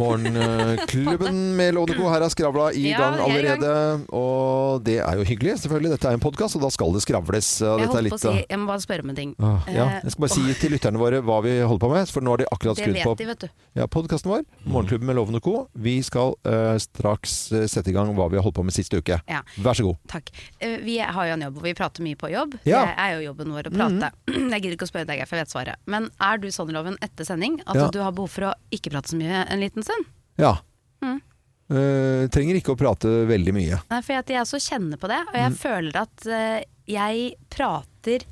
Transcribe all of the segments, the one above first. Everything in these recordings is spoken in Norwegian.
Morgenklubben med Lovende Co. Her er Skravla i Ja, gang er i gang. allerede. Og det er jo hyggelig, selvfølgelig. Dette er en podkast, og da skal det skravles. Jeg er litt si, jeg må bare spørre om en ting. Ah, ja. Eh, Jeg skal bare si til lytterne våre hva vi holder på med, for nå har de akkurat skrudd på de, ja, podkasten vår. Morgenklubben med Lovende Co. Vi skal uh, straks eh, sette i gang hva vi har holdt på med siste uke. Ja. Vær så god. Takk. Eh, Vi har jo en jobb hvor vi prater mye på jobb. Ja. Det er jo jobben vår å prate. Jeg gidder ikke å spørre deg, for jeg vet svaret. Men er du sånn, Loven, etter sending at du har behov for å ikke prate så mye en liten stund? Ja. Mm. Uh, trenger ikke å prate veldig mye. Nei, for jeg, jeg også kjenner på det, og Mm. jeg føler at uh, jeg prater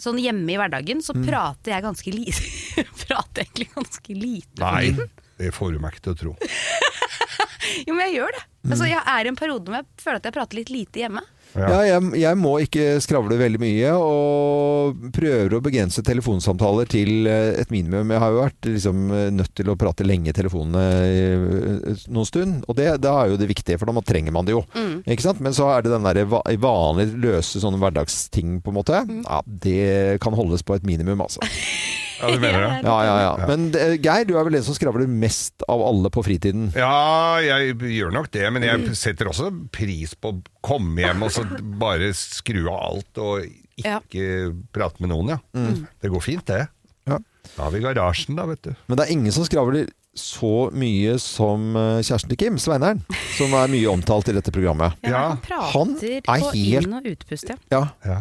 Sånn hjemme i hverdagen så Mm. prater jeg ganske lite. prater egentlig ganske lite. Nei, det får du meg ikke til å tro. Jo, men jeg gjør det. Mm. Altså, jeg er i en periode hvor jeg føler at jeg prater litt lite hjemme. Ja, jeg, jeg må ikke skravle veldig mye, og prøver å begrense telefonsamtaler til eh, et minimum. Jeg har jo vært liksom, nødt til å prate lenge i telefonene eh, noen stund, og det, det er jo det viktige, for da trenger man det jo. Ikke sant? Men så er det den der va- vanlige, løse sånne hverdagsting, på en måte. Ja, det kan holdes på et minimum, altså. Ja, du mener det? Ja, ja, ja. Men eh, Geir, du er vel den som skravler mest av alle på fritiden? Ja, jeg gjør nok det, men jeg setter også pris på å komme hjem og så bare skru av alt og ikke prate med noen, ja. Det går fint, det. Ja. Da har vi garasjen, da, vet du. Men det er ingen som skravler så mye som eh, kjæresten til Kim, Sveineren, som er mye omtalt i dette programmet. Ja, han prater er på helt- inn- og utpust, ja. Ja.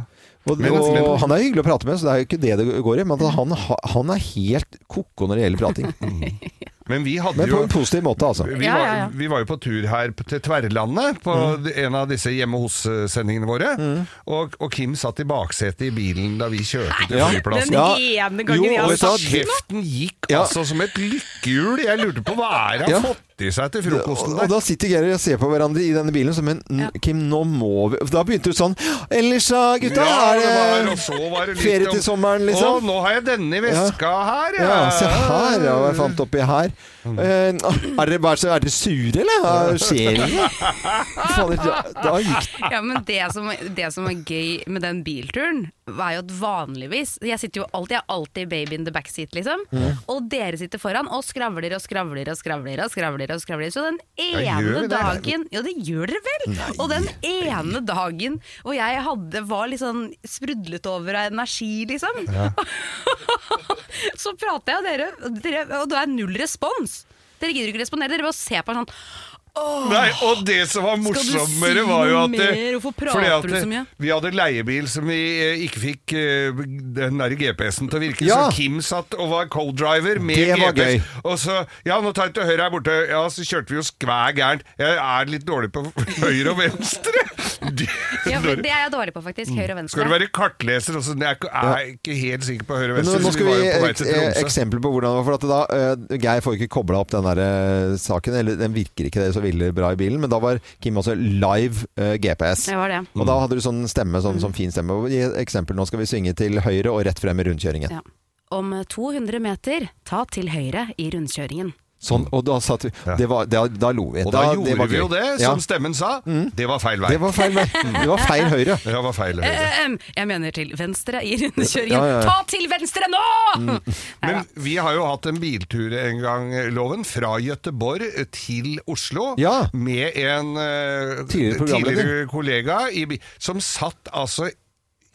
Ja. Og, Men- og han er hyggelig å prate med, så det er jo ikke det det går i. Men at han, han er helt ko-ko når det gjelder prating. Men vi hadde Men på jo en positiv måte, altså. vi, Ja, var, ja, Var, vi var jo på tur her til Tverrlandet på en av disse hjemme hos-sendingene våre. Og, og Kim satt i baksetet i bilen da vi kjørte til Ja. flyplassen. Ja. ene gangen jeg har Og sagt kjeften gikk Ja. altså som et lykkehjul. Jeg lurte på hva er det Ja. han fått i seg til Og, der. og der. da sitter Geir og ser på hverandre i denne bilen som en Ja. Kim, nå må vi Da begynte du sånn Ellers da, gutta, Ja, er det var det ferie til sommeren, Å, liksom? nå har jeg denne i veska her, Ja, se her, ja, hva jeg fant oppi her. Eh, er dere er dere sure, eller? Hva Skjer det da, da gikk Ja, men det som, det som er gøy med den bilturen, er jo at vanligvis Jeg sitter jo alltid, jeg er alltid baby in the backseat, liksom. Og dere sitter foran og skravler og skravler og skravler og skravler. og skravler Så den ene det? dagen Ja, det gjør dere vel! Og den ene dagen hvor jeg hadde, var litt sånn sprudlet over av energi, liksom. så prater jeg, og dere, dere Og det er null respons. Dere gidder ikke respondere, dere bare ser på en sånn Nei, og det som var Skal morsommere, si var jo at det- mer? Hvorfor prater at du så det- mye? Vi hadde leiebil som vi eh, ikke fikk eh, den der GPS-en til å virke, Ja. så Kim satt og var co-driver med Det var GPS. gøy. Og så Ja, nå tar jeg til høyre her borte. Ja, så kjørte vi jo skvær gærent. Jeg er litt dårlig på høyre og venstre. Ja, for det er jeg dårlig på, faktisk. Høyre og venstre. Skal du være kartleser også? Jeg er ikke- er ikke helt sikker på høyre og Men nå, venstre. nå så skal var vi jo på vei til eh, Tromsø. eksempel på hvordan For at da, eh, Geir får ikke kobla opp den der eh, saken, eller den virker ikke det så veldig bra i bilen, men da var Kim også live uh, GPS. Det var det. Og da hadde du sånn stemme, sånn, sånn fin stemme. Gi eksempel. Nå skal vi svinge til høyre og rett frem i rundkjøringen. Ja. Om 200 meter, ta til høyre i rundkjøringen. Sånn, og da satt vi det var, da, da lo vi. Og da, da gjorde var vi jo det, Ja. som stemmen sa. Det var feil vei. Det var feil vei. Det var feil høyre. Det var feil høyre. Eh, jeg mener til venstre i rundkjøringen. Ja, ja, ja. Ta til venstre nå! Mm. Men vi har jo hatt en biltur en gang, Loven, fra Gøteborg til Oslo. Ja. Med en eh, Tidligere tidligere kollega i, som satt altså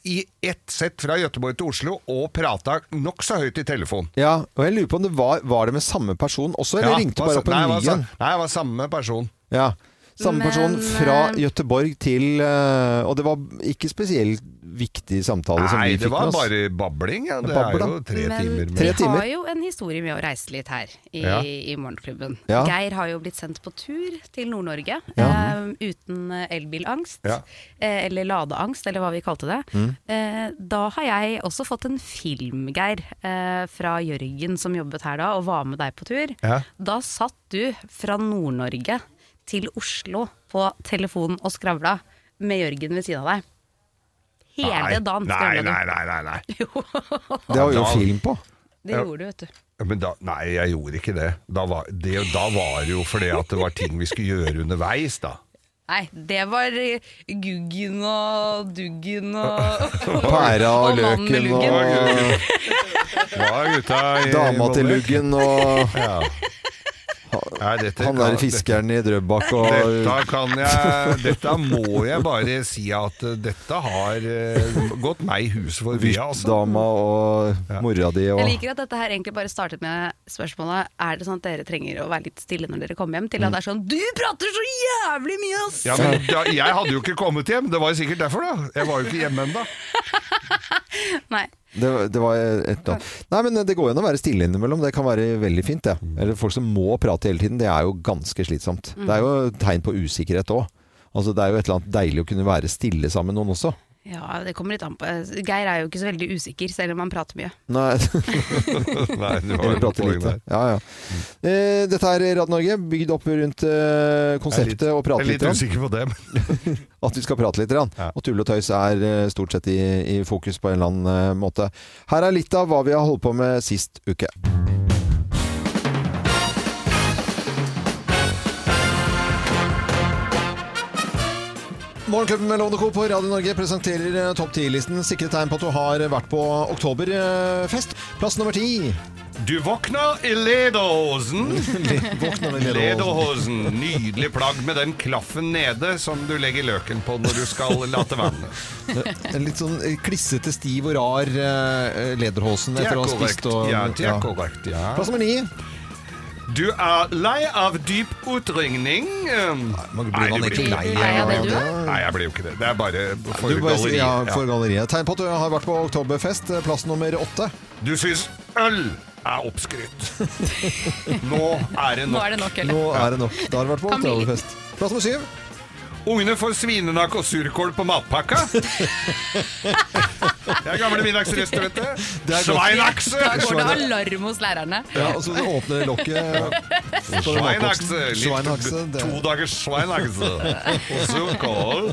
i ett sett fra Gøteborg til Oslo og prata nokså høyt i telefon. Ja, og jeg lurer på om det var, var det med samme person også, eller Ja, ringte bare opp en ny en? Nei, det var samme person. Ja. Samme Men, person fra eh, Gøteborg til eh, Og det var ikke spesielt viktig samtale som vi fikk med oss. Nei, det var bare babling. Ja. Det Babbel, er jo tre Men timer vi Tre med timer. har jo en historie med å reise litt her i, Ja. i Morgenklubben. Ja. Geir har jo blitt sendt på tur til Nord-Norge Ja. eh, uten elbilangst. Ja. Eh, eller ladeangst, eller hva vi kalte det. Mm. Eh, da har jeg også fått en film, Geir, eh, fra Jørgen som jobbet her da, og var med deg på tur. Ja. Da satt du fra Nord-Norge til Oslo på telefonen og skravla med Jørgen ved siden av deg. Hele Nei, dagen skravla du. nei, nei, nei, nei. Det var jo film på. Det Ja. gjorde du, vet du. Men da, nei, jeg gjorde ikke det. Da var det, da var det jo fordi at det var ting vi skulle gjøre underveis, da. Nei, det var eh, Guggen og Duggen og Pæra og og løken og Hva er gutta dama til luggen og Ja. Nei, dette Han kan- der fiskeren i Drøbak og Dette kan jeg Dette må jeg bare si at eh, dette har eh, gått meg i huset forbi, altså. Dama og mora di og Jeg liker at dette her egentlig bare startet med spørsmålet Er det sånn at dere trenger å være litt stille når dere kommer hjem, til at det er sånn Du prater så jævlig mye, ass! Ja, men da, Jeg hadde jo ikke kommet hjem, det var jo sikkert derfor, da. Jeg var jo ikke hjemme ennå. Nei. Det, det var et. Nei, men det går jo an å være stille innimellom. Det kan være veldig fint, det. Eller folk som må prate hele tiden. Det er jo ganske slitsomt. Det er jo tegn på usikkerhet òg. Altså, det er jo et eller annet deilig å kunne være stille sammen med noen også. Ja, det kommer litt an på. Geir er jo ikke så veldig usikker, selv om han prater mye. Nei, Nei, du har et poeng lite. der. Ja, ja. Eh, dette er Radio Norge, bygd opp rundt eh, konseptet og Jeg er litt. litt usikker på det. men- At vi skal prate litt. Ja. Og tull og tøys er eh, stort sett i, i fokus på en eller annen eh, måte. Her er litt av hva vi har holdt på med sist uke. Morgenklubben med Lovende Co. på Radio Norge presenterer eh, topp 10-listen. Sikre tegn på at du har vært på oktoberfest. Plass nummer ti. Du våkner i lederhosen. Lederhosen. Nydelig plagg med den klaffen nede som du legger løken på når du skal late vannet. En litt sånn eh, klissete, stiv og rar eh, lederhosen er etter å ha spist og Ja. Ja. Plass nummer ni. Du er lei av dyp utringning. Man Nei, blir man blir- lei Nei, ja, det av det? Nei, jeg blir jo ikke det. Det er bare for Du galleriet. ja, for galleriet. Tegn på at du har vært på oktoberfest. Plass nummer åtte. Du syns øl er oppskrytt. Nå er det Nå nok. er det nok, eller? Nå er det nok. Da har du vært på oktoberfest. Plass nummer syv. Ungene får svinenakk og surkål på matpakka. Det er gamle middagsrester, vet du. Det. Sveinakse! Da går det alarm hos lærerne. Ja, og så åpner lokket. Sveinakse. Litt to dagers sveinakse. Og surkål.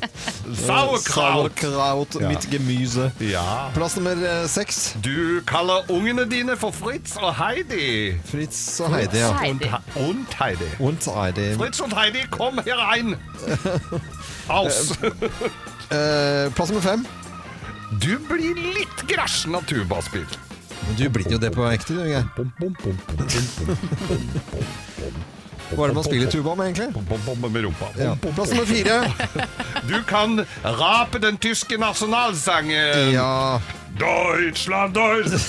Sauerkraut. Mitt mit gemyse. Ja. Plass nummer eh, seks. Du kaller ungene dine for Fritz og Heidi. Fritz og Heidi, ja. Heidi. Und Heidi. Und Heidi. Fritz und Heidi, kom herein! Aus! Eh, plass nummer fem. Du blir litt grasjen av tubaspill. Du blir jo det på ekte, du, Geir. Hva er det man spiller tuba med, egentlig? Med rumpa. Ja. Plass nummer fire. Du kan rape den tyske nasjonalsangen. Ja. Deutschland, Deutschland.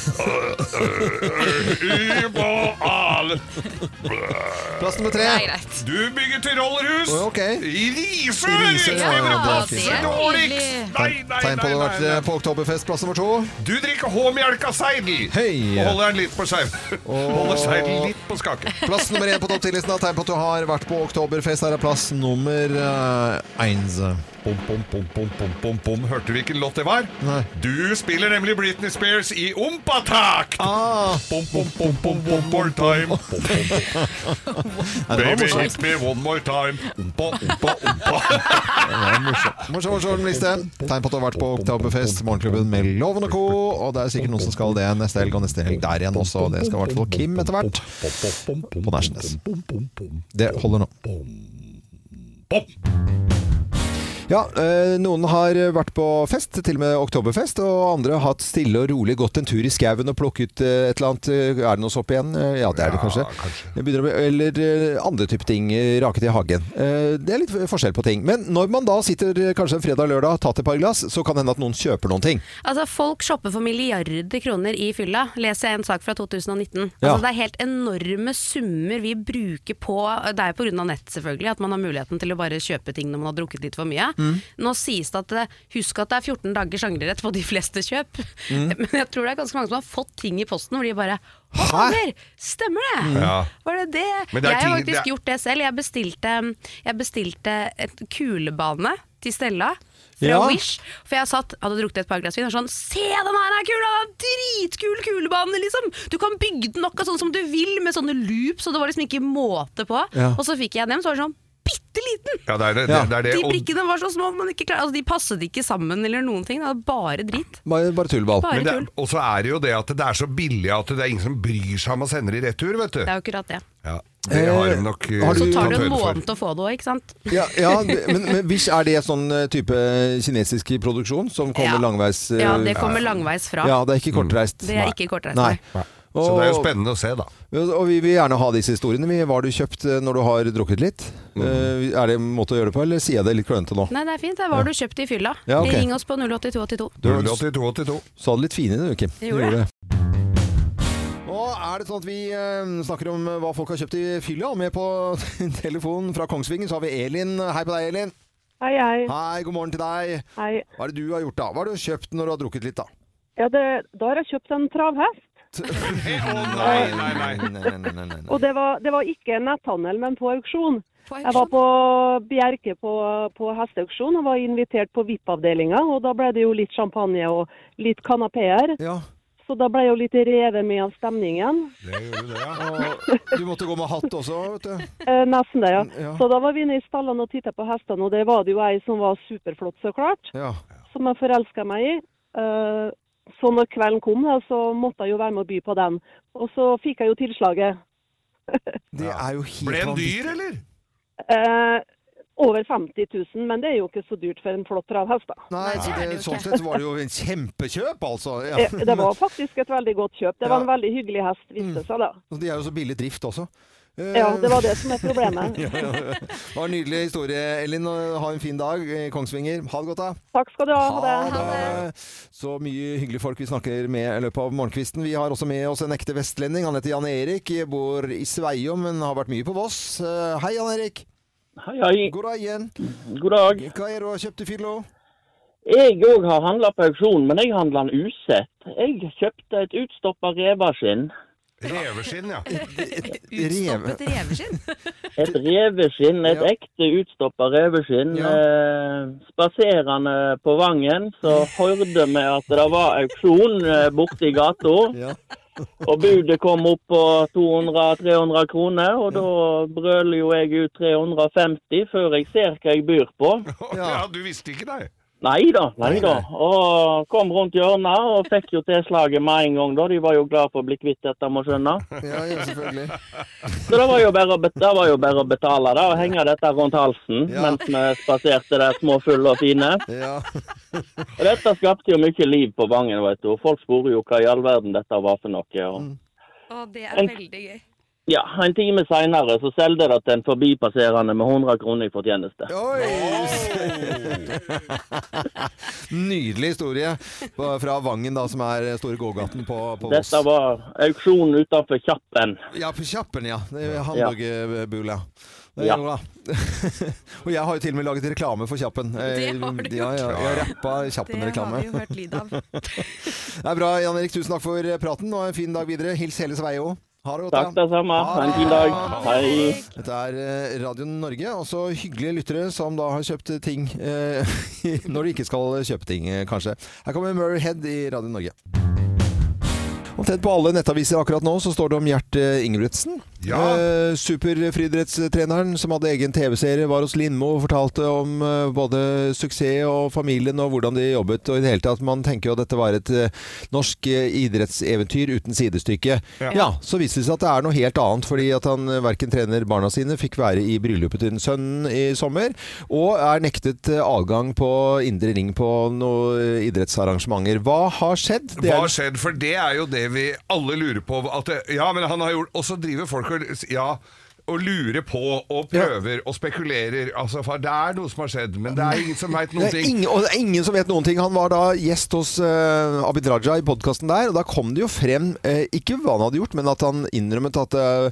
Plass nummer Det er tre. greit. Du bygger tyrollerhus Å, ok. i Risør! I Risør, ja, ja, ja, det er. Det er nydelig. Nei, nei, Tegn på nei, har nei, vært eh, på oktoberfest. Plass nummer to. Du drikker H-melk seidel. Hei. Og holder den litt på skeiv. Holder seidel litt på skake. Plass nummer én på topp 10-listen tegn på at du har vært på oktoberfest. Her er plass nummer uh, eins. Bom, bom, bom, bom, bom, bom, bom. Hørte du hvilken låt det var? Nei. Du spiller nemlig Britney Spears i Ompatakt! Ah, Bom, bom, bom, bom, one more time. Bom, bom, bom. Baby, hit me one more time. Ompa, ompa, ompa. Morsom, morsom liste. Tegn på at du har vært på oktoberfest. Morgenklubben med Loven og Co. Og det er sikkert noen som skal det neste helg og neste helg der igjen også. Det skal i hvert fall Kim etter hvert. På Nærsnes. Det holder nå. Bom. Ja, eh, noen har vært på fest, til og med oktoberfest, og andre har hatt stille og rolig gått en tur i skauen og plukket eh, et eller annet. eh, Er det noe sopp igjen? Ja, det er det Ja, kanskje. kanskje. Bli, eller andre typer ting. Raket i hagen. Eh, Det er litt forskjell på ting. Men når man da sitter kanskje en fredag-lørdag, tatt et par glass, så kan det hende at noen kjøper noen ting. Altså, Folk shopper for milliarder kroner i fylla, leser jeg en sak fra 2019. Ja. Altså, Det er helt enorme summer vi bruker på Det er jo pga. nett, selvfølgelig, at man har muligheten til å bare kjøpe ting når man har drukket litt for mye. Mm. Nå sies det at det, husk at det er 14 dagers angrerett på de fleste kjøp. Mm. Men jeg tror det er ganske mange som har fått ting i posten hvor de bare fader! Stemmer det? Ja. Var det det? Det jeg har faktisk det er- gjort det selv. Jeg bestilte, jeg bestilte et kulebane til Stella. Fra Ja. Wish. For jeg satt, hadde drukket et par glass vin og sånn Se, den her er kul! Er dritkul kulebane, liksom! Du kan bygge den akkurat sånn som du vil, med sånne loops, og det var liksom ikke måte på. Ja. Og så fikk jeg dem, så var det sånn bitte liten! Ja, det er det. Ja. det, er det. De brikkene var så små at man ikke klar, altså, de passet ikke sammen eller noen ting. Det var bare dritt. Bare, bare tullball. Bare Men det, tull. og så er det jo det at det er så billig at det er ingen som bryr seg om å sende det i retur, vet du. Det er jo akkurat det. Ja, det har de nok Eh, har eh, du- Så tar det en måned til å få det òg, ikke sant? Ja, ja men, men Wish, er det sånn eh, type kinesisk produksjon som kommer Ja. langveis? eh, Ja, det kommer langveis fra. Ja, det er ikke kortreist. Det er ikke kortreist, Nei. nei. Så det er jo spennende å se, da. Og vi vil gjerne ha disse historiene. Hva har du kjøpt eh, når du har drukket litt? Mm. er det en måte å gjøre det på, eller sier jeg det litt klønete nå? Nei, det er fint. Det er hva du kjøpt i fylla. Ja, okay. Ring oss på 08282. Du 08282. sa det litt finere du, Kim. Jeg gjorde det. Nå er det sånn at vi eh, snakker om eh, hva folk har kjøpt i fylla. Med på telefonen fra Kongsvinger så har vi Elin. Hei på deg, Elin. Hei, hei. Hei, god morgen til deg. hei. Hva er det du har gjort da? Hva har du kjøpt når du har drukket litt da? Ja, det, da har jeg kjøpt en travhest. Nei, nei, nei. Og det var, det var ikke netthandel, men på auksjon. Jeg var på Bjerke på, på hesteauksjon og var invitert på VIP-avdelinga. Og da ble det jo litt champagne og litt kanapeer. Ja, Så da ble jeg jo litt revet med av stemningen. Det gjorde du, ja. og du måtte gå med hatt også, vet du. Eh, nesten det, ja. Ja. Så da var vi inne i stallene og titta på hestene, og det var det jo ei som var superflott, så klart. Ja. Som jeg forelska meg i. Eh, så når kvelden kom, da, så måtte jeg jo være med å by på den. Og så fikk jeg jo tilslaget. Det er jo helt Ble den dyr, eller? Eh, over 50 000, men det er jo ikke så dyrt for en flott travhest, da. Nei, Nei, så det sånn sett var det jo en kjempekjøp, altså. Ja. Eh, Det var faktisk et veldig godt kjøp. Det var en veldig hyggelig hest, viste det seg da. Og De er jo så billig drift også. Eh, Ja, det var det som er problemet. ja, ja, ja. Det var en nydelig historie, Elin. Ha en fin dag i Kongsvinger. Ha det godt, da. Takk skal du ha. Ha det. det. Så mye hyggelige folk vi snakker med i løpet av morgenkvisten. Vi har også med oss en ekte vestlending. Han heter Jan Erik, bor i Sveiom, men har vært mye på Voss. Eh, Hei, Jan Erik. Hei, hei. God dag igjen. God dag. Hva er det du har kjøpt i Fyllo? Jeg òg har handla på auksjon, men jeg handla den usett. Jeg kjøpte et utstoppa revaskinn. Reveskinn, ja. Utstoppet reveskinn. Et reveskinn, et Ja. ekte utstoppa reveskinn. Ja. Eh, spaserende på Vangen så hørte vi at det var auksjon eh, borte i gata. Ja. Og budet kom opp på 200-300 kroner, og da brøler jo jeg ut 350 før jeg ser hva jeg byr på. Ja, du visste ikke, nei? Nei da, nei da. Og kom rundt hjørnet og fikk jo tilslaget med en gang da. De var jo glad for å bli kvitt dette, må skjønne. Ja, ja, selvfølgelig. Så det var jo bare å, bet det var jo bare å betale da, og henge dette rundt halsen Ja. mens vi spaserte der små fulle og fine. Ja. Og dette skapte jo mye liv på Vangen, vet du. Folk spurte jo hva i all verden dette var for noe. Og Mm. Å, det er veldig gøy. Ja, en time seinere så solgte det til en forbipasserende med 100 kroner i fortjeneste. Oi! Nydelig historie fra Vangen, da, som er store gågaten på, på Voss. Dette var auksjonen utenfor Kjappen. Ja, på Kjappen, ja. Det er Hamburgerbula. Det er Ja. og jeg har jo til og med laget reklame for Kjappen. Det har du ja, ja, jeg har rappa Det har Kjappen-reklame. vi jo hørt lyd av. Det er bra, Jan Erik. Tusen takk for praten, og en fin dag videre. Hils hele Sveio. Ha det godt. Takk det samme. Ha en fin dag. Hei. Dette er eh, Radio Norge. Også hyggelige lyttere som da har kjøpt ting eh, når de ikke skal kjøpe ting, eh, kanskje. Her kommer Murray Head i Radio Norge. Omtrent på alle nettaviser akkurat nå så står det om Gjert Ingebrigtsen. Ja. Eh, Superfriidrettstreneren som hadde egen TV-serie, var hos Lindmo og fortalte om eh, både suksess og familien og hvordan de jobbet. Og i det hele tatt, man tenker jo at dette var et eh, norsk eh, idrettseventyr uten sidestykke. Ja. Ja. så viste det seg at det er noe helt annet, fordi at han eh, verken trener barna sine, fikk være i bryllupet til sønnen i sommer, og er nektet adgang på indre ring på noen idrettsarrangementer. Hva har skjedd? Det Hva er- har skjedd? For det er jo det vi alle lurer på. At ja, men han har gjort Og så driver folk Ja. Og lurer på og prøver og spekulerer. Altså, for Det er noe som har skjedd, men det er ingen som veit Det noen er ting. ingen, og det er ingen som vet noen ting. Han var da gjest hos eh, Abid Raja i podkasten der, og da kom det jo frem eh, ikke hva han hadde gjort, men at han innrømmet at eh,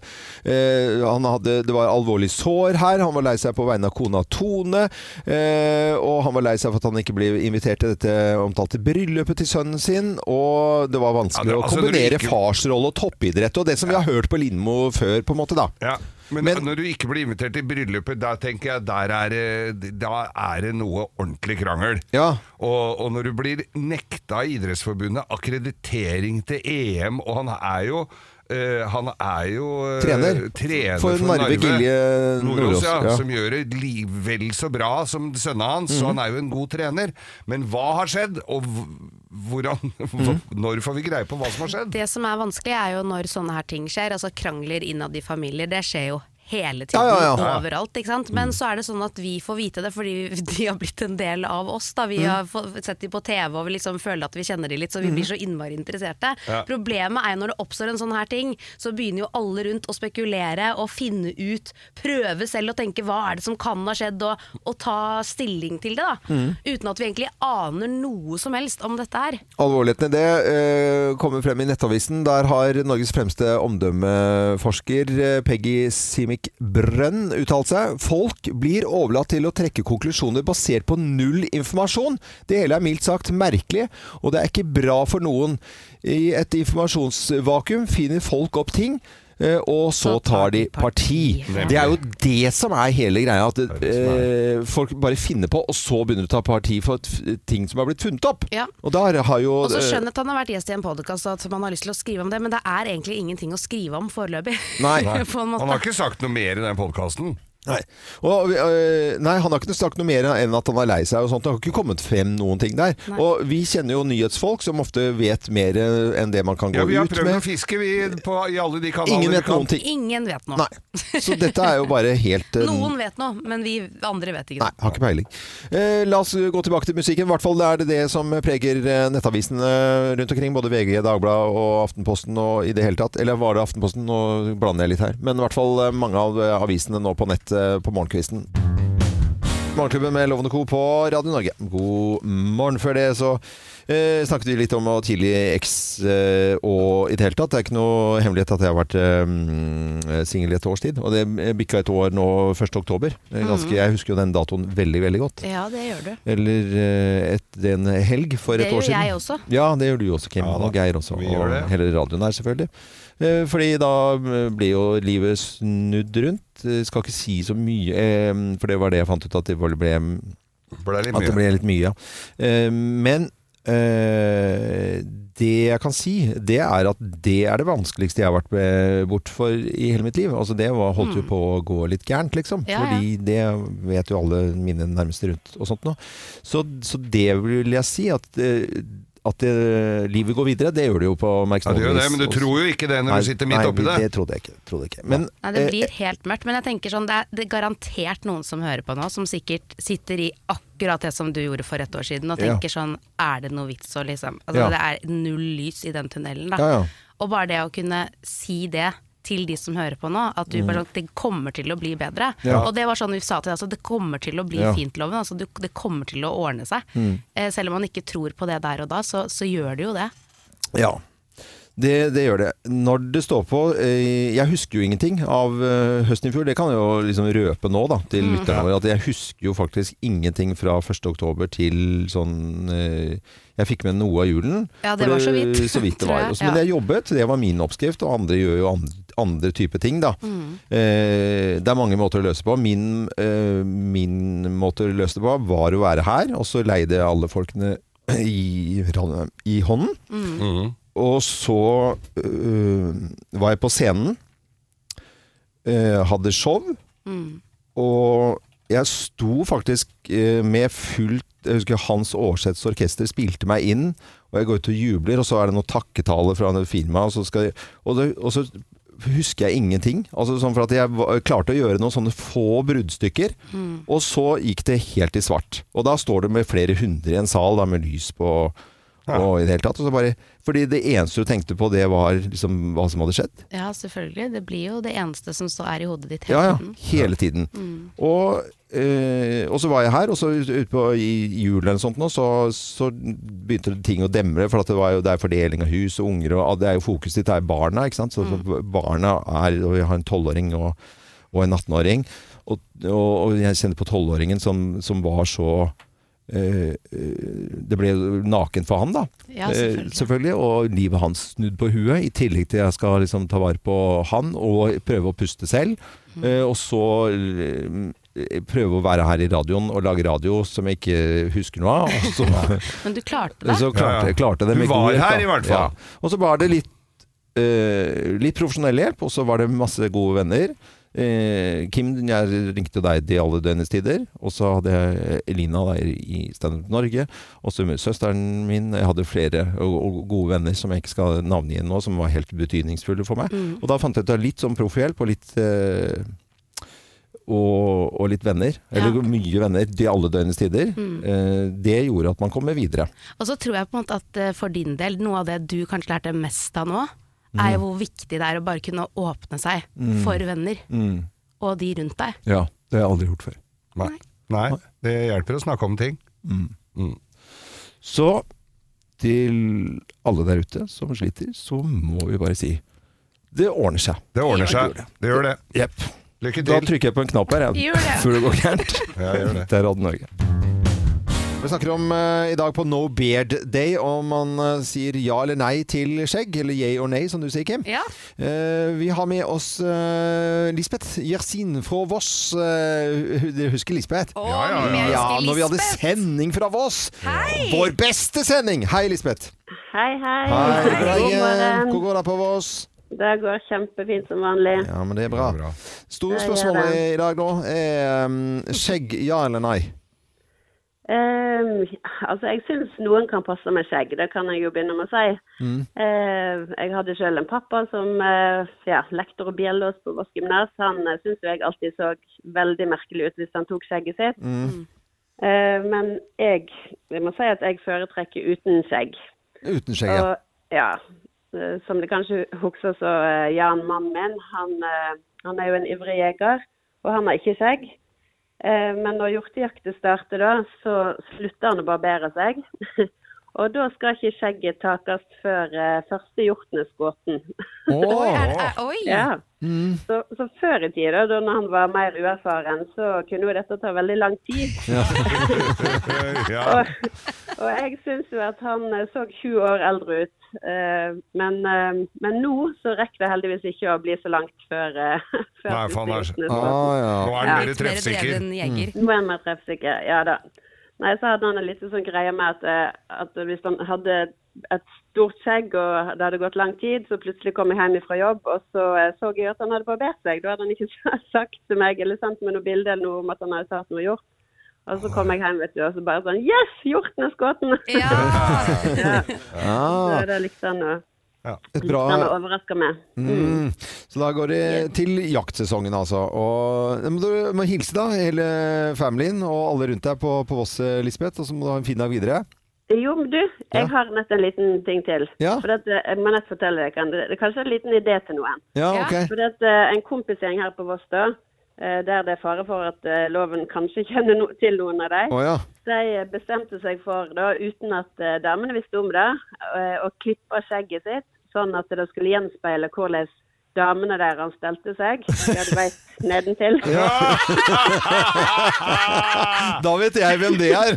eh, han hadde, det var alvorlig sår her. Han var lei seg på vegne av kona Tone, eh, og han var lei seg for at han ikke ble invitert til dette omtalte bryllupet til sønnen sin, og det var vanskelig Ja, det- å altså, når du kombinere ikke- farsrolle og toppidrett, og det som vi har hørt på Lindmo før, på en måte, da. Ja. Men, Men- når du ikke blir invitert i bryllupet, da tenker jeg der er, da er det noe ordentlig krangel. Ja. Og, og når du blir nekta i Idrettsforbundet akkreditering til EM, og han er jo eh, han er jo eh, Trener. trener For Narve Gilje Nordås, ja, ja. som gjør det liv, vel så bra som sønnen hans, så Mhm. han er jo en god trener. Men hva har skjedd, og hvordan, mm. når får vi greie på hva som har skjedd? Det som er vanskelig er jo når sånne her ting skjer, altså krangler innad i familier, det skjer jo hele tiden, Ja, ja, ja. overalt. Ikke sant? Men så er det sånn at vi får vite det fordi de har blitt en del av oss. Da. Vi Mm. har sett dem på TV og vi liksom føler at vi kjenner dem litt, så vi blir så innmari interesserte. Ja. Problemet er jo når det oppstår en sånn her ting, så begynner jo alle rundt å spekulere og finne ut, prøve selv å tenke hva er det som kan ha skjedd, og, og ta stilling til det. da. Mm. Uten at vi egentlig aner noe som helst om dette her. Alvorligheten i det eh, kommer frem i Nettavisen. Der har Norges fremste omdømmeforsker eh, Peggy Simic Brønn uttalt seg. Folk blir overlatt til å trekke konklusjoner basert på null informasjon. Det hele er mildt sagt merkelig, og det er ikke bra for noen. I et informasjonsvakuum finner folk opp ting. Eh, Og så tar de parti. Det er jo det som er hele greia. At eh, folk bare finner på, og så begynner du å ta parti for ting som har blitt funnet opp. Ja. Og der har jo Og så eh, skjønner jeg at han har vært gjest i en podkast og at man har lyst til å skrive om det, men det er egentlig ingenting å skrive om foreløpig. Nei. på en måte. Han har ikke sagt noe mer i den podkasten. Nei. Og, øh, nei, han har ikke sagt noe mer enn at han er lei seg og sånt. Det har ikke kommet frem noen ting der. Nei. Og vi kjenner jo nyhetsfolk som ofte vet mer enn det man kan gå ut med. Ja, vi har prøvd å fiske vi, på, i alle de kanalene Ingen vi vet kan. noen ting. Ingen vet noe. Nei. Så dette er jo bare helt øh, Noen vet noe, men vi andre vet ikke Nei, har ikke peiling. Eh, la oss gå tilbake til musikken. I hvert fall er det det som preger eh, nettavisene rundt omkring. Både VG, Dagbladet og Aftenposten og i det hele tatt. Eller var det Aftenposten? Nå blander jeg litt her. Men i hvert fall mange av avisene nå på nett eh, på morgenkvisten. Morgenklubben med Lovende Co. på Radio Norge. God morgen. Før det så eh, snakket vi litt om å tidlig eks eh, og i det hele tatt. Det er ikke noe hemmelighet at jeg har vært eh, singel i et års tid. Og det bikka et år nå 1. oktober. Eh, Ganske, Jeg husker jo den datoen veldig, veldig godt. Ja, det gjør du. Eller eh, et, en helg for Det et år siden. Det gjør jeg også. Ja, det gjør du også, Kim. Ja og Geir også. vi gjør Og det. hele radioen her, selvfølgelig. Eh, Fordi da eh, blir jo livet snudd rundt. Jeg skal ikke si så mye, eh, for det var det jeg fant ut at det ble, ble Ble litt at det ble litt mye, ja. Eh, Men eh, det jeg kan si, det er at det er det vanskeligste jeg har vært bort for i hele mitt liv. Altså det var, holdt jo på å gå litt gærent, liksom. Ja, ja. Fordi det vet jo alle mine nærmeste rundt og sånt nå. Så, så det vil jeg si at eh, at det, livet går videre, det gjør det jo på Ja, merksmål det men du tror jo ikke det når du sitter midt oppi det. det trodde jeg ikke. Trodde jeg ikke. Men, Nei, det eh, blir helt mørkt. Men jeg tenker sånn, det er, det er garantert noen som hører på nå, som sikkert sitter i akkurat det som du gjorde for et år siden, og Ja. tenker sånn Er det noe vits å liksom Altså, Ja. det er null lys i den tunnelen, da. Ja, ja. Og bare det å kunne si det til de som hører på nå, at du bare sånn, det kommer til å bli bedre. Mm. Ja. Og det var sånn vi sa til deg, altså, det kommer til å bli Ja. Mm. fint, Loven. Altså, det kommer til å ordne seg. Mm. selv om man ikke tror på det der og da, så, så gjør det jo det. Ja. Det, det gjør det. Når det står på eh, Jeg husker jo ingenting av eh, høsten i fjor. Det kan jeg jo liksom røpe nå da, til Mm. lytterne våre. At jeg husker jo faktisk ingenting fra 1. oktober til sånn eh, Jeg fikk med noe av julen. Ja, det det var så vidt, Så vidt det var. jeg, ja. men jeg jobbet, det var min oppskrift. Og andre gjør jo andre, andre typer ting, da. Mm. Eh, det er mange måter å løse på. Min, eh, min måte å løse det på var å være her, og så leide jeg alle folkene i, i hånden. Mhm. Og så øh, var jeg på scenen, øh, hadde show, Mm. og jeg sto faktisk øh, med fullt Jeg husker Hans Aarseths orkester spilte meg inn, og jeg går ut og jubler, og så er det noe takketale fra firmaet, og så, skal jeg, og, det, og så husker jeg ingenting. Altså sånn for at jeg var- klarte å gjøre noen sånne få bruddstykker, og så gikk det helt i svart. Og da står du med flere hundre i en sal, da, med lys på og i det hele tatt. Og så bare, fordi det eneste du tenkte på, det var liksom hva som hadde skjedd. Ja, selvfølgelig. Det blir jo det eneste som så er i hodet ditt hele ja. tiden. Hele tiden. Og, eh, og så var jeg her, og så utpå i julen eller sånt nå, så, så begynte ting å demre, for at det, var jo, det er fordeling av hus og unger, og det er jo fokuset ditt er barna, ikke sant? Så, så barna er, og jeg har en 12-åring og, og en 18-åring, og, og, jeg kjenner på 12-åringen som, som var så det ble naken for han, da. Ja, Eh, selvfølgelig. selvfølgelig. Og livet hans snudd på huet, i tillegg til jeg skal liksom ta vare på han og prøve å puste selv. Mm. Eh, og så eh, prøve å være her i radioen og lage radio som jeg ikke husker noe av. Og så, Men du klarte det. så klarte, Ja, ja. klarte det Du var god her da. i hvert fall. Ja. Og så var det litt, eh, litt profesjonell hjelp, og så var det masse gode venner. Eh, Kim, jeg ringte deg til alle døgnets tider. Og så hadde jeg Elina der i Standup Norge. Og så søsteren min. Jeg hadde flere og, og gode venner som jeg ikke skal navngi nå, som var helt betydningsfulle for meg. Mm. Og da fant jeg ut av litt sånn proffhjelp og litt eh, og, og litt venner, eller Ja. mye venner, til alle døgnets tider, eh, det gjorde at man kom med videre. Og så tror jeg på en måte at eh, for din del, noe av det du kanskje lærte mest av nå, er jo hvor viktig det er å bare kunne åpne seg for venner Mm. og de rundt deg. Ja, det har jeg aldri gjort før. Nei. Nei, det hjelper å snakke om ting. Så til alle der ute som sliter, så må vi bare si det ordner seg. Det ordner seg. Det gjør det. Yep. Lykke Da trykker jeg på en knapp her, jeg, før det går gærent. Ja, gjør det. Det er Radio Norge. Vi snakker om eh, i dag på No Beard Day om man eh, sier ja eller nei til skjegg, eller yay or nay, som du sier, Kim. Ja. Eh, vi har med oss eh, Lisbeth Yersin fra Voss. Eh, hu- dere husker Lisbeth? Og Ja, ja, ja. Ja, elsker når vi hadde Lisbeth. sending fra Voss. Hei! Vår beste sending! Hei, Lisbeth. Hei, hei. Hei, God morgen. Hvor går det på Voss? Det går kjempefint som vanlig. Ja, men det er bra. Store Det spørsmål det. i dag nå er um, skjegg, ja eller nei? Ehm, altså, jeg syns noen kan passe med skjegg. Det kan jeg jo begynne med å si. Mm. Uh, jeg hadde selv en pappa som uh, ja, lektor og bjellås på Voss gymnas. Han uh, syns jo jeg alltid så veldig merkelig ut hvis han tok skjegget sitt. Mm. Uh, men jeg, jeg må si at jeg foretrekker uten skjegg. Uten skjegg, ja. Og, ja. eh, Som det kanskje husker, så Jan, mannen min, han, han er jo en ivrig jeger, og han har ikke skjegg. Eh, Men når hjortejakta starter, da, så slutter han å barbere seg. Og da skal ikke skjegget takes før eh, første hjorten skutt. Oi, Åh. er, ja. Mm. Så, så før i tida, da når han var mer uerfaren, så kunne jo dette ta veldig lang tid. Ja. Og, og jeg syns jo at han eh, så 20 år eldre ut. Eh, men, eh, men nå så rekker det heldigvis ikke å bli så langt før, eh, før Nei, faen, er-. Ah, ja. Nå er han mer treffsikker. Nå er han mer treffsikker, ja da. Nei, så hadde han en liten sånn greie med at, eh, at hvis han hadde et stort skjegg og det hadde gått lang tid, så plutselig kom jeg hjem fra jobb, og så eh, så jeg at han hadde barbert seg. Da hadde han ikke sagt til meg eller sendt meg noe bilde eller noe om at han hadde tatt noe hjort. Og så kom jeg hjem, vet du, og så bare sånn Yes, hjorten er skutt! Ja. Ja, Ah, så det likte han å et bra... Den overrasker meg. mm. Så da går det til jaktsesongen, altså. Og må du må hilse da, hele familien og alle rundt deg på, på Voss, Lisbeth. Og så må du ha en fin dag videre. Jo, men du, jeg Ja. har nett en liten ting til. Ja. For at, eh, jeg må nett fortelle deg, det er kanskje en liten idé til noen. Ja, Ja. ok. For at, eh, en kompisgjeng her på Voss da, der det er fare for at eh, loven kanskje kjenner no til noen av dem, Oh, ja. de bestemte seg for, da, uten at eh, damene visste om det, eh, å klippe skjegget sitt, sånn at det skulle gjenspeile hvordan damene deres stelte seg. Ja, du veit, nedentil. Da vet jeg hvem det er!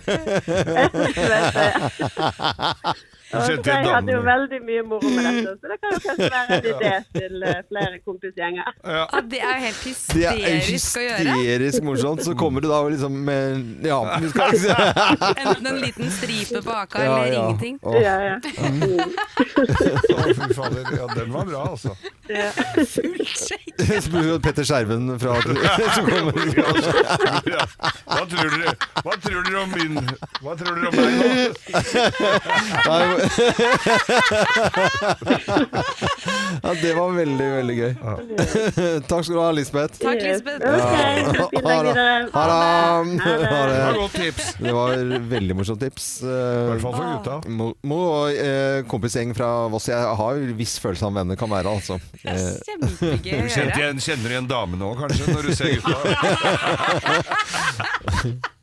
Jeg hadde jo veldig mye moro med dette, så det kan jo kanskje være en idé til eh, flere kompisgjenger. Ja, det er jo helt Det er hysterisk å gjøre. hysterisk morsomt. Så kommer du da liksom med Ja, vi skal Enten en liten stripe på haka Ja, eller ja. ingenting. Åh. Ja, ja. Å, fy fader. Ja, den var bra, altså. ja. Fullt shake. Så blir det Petter Skjerven fra som kommer. Hva tror dere om min Hva tror dere om meg nå? Ja, det var veldig, veldig gøy. Takk skal du ha, Lisbeth. Takk, Lisbeth. OK, så fin dag videre. Ha det. Ha Det godt tips. Det var veldig morsomt tips. I hvert fall for gutta. Mo, og eh, kompisgjeng fra Voss. Jeg har jo viss følelse av hvem det kan være, altså. Det er Eh, kjempegøy å høre. kjenner du igjen damene òg, kanskje, når du ser gutta?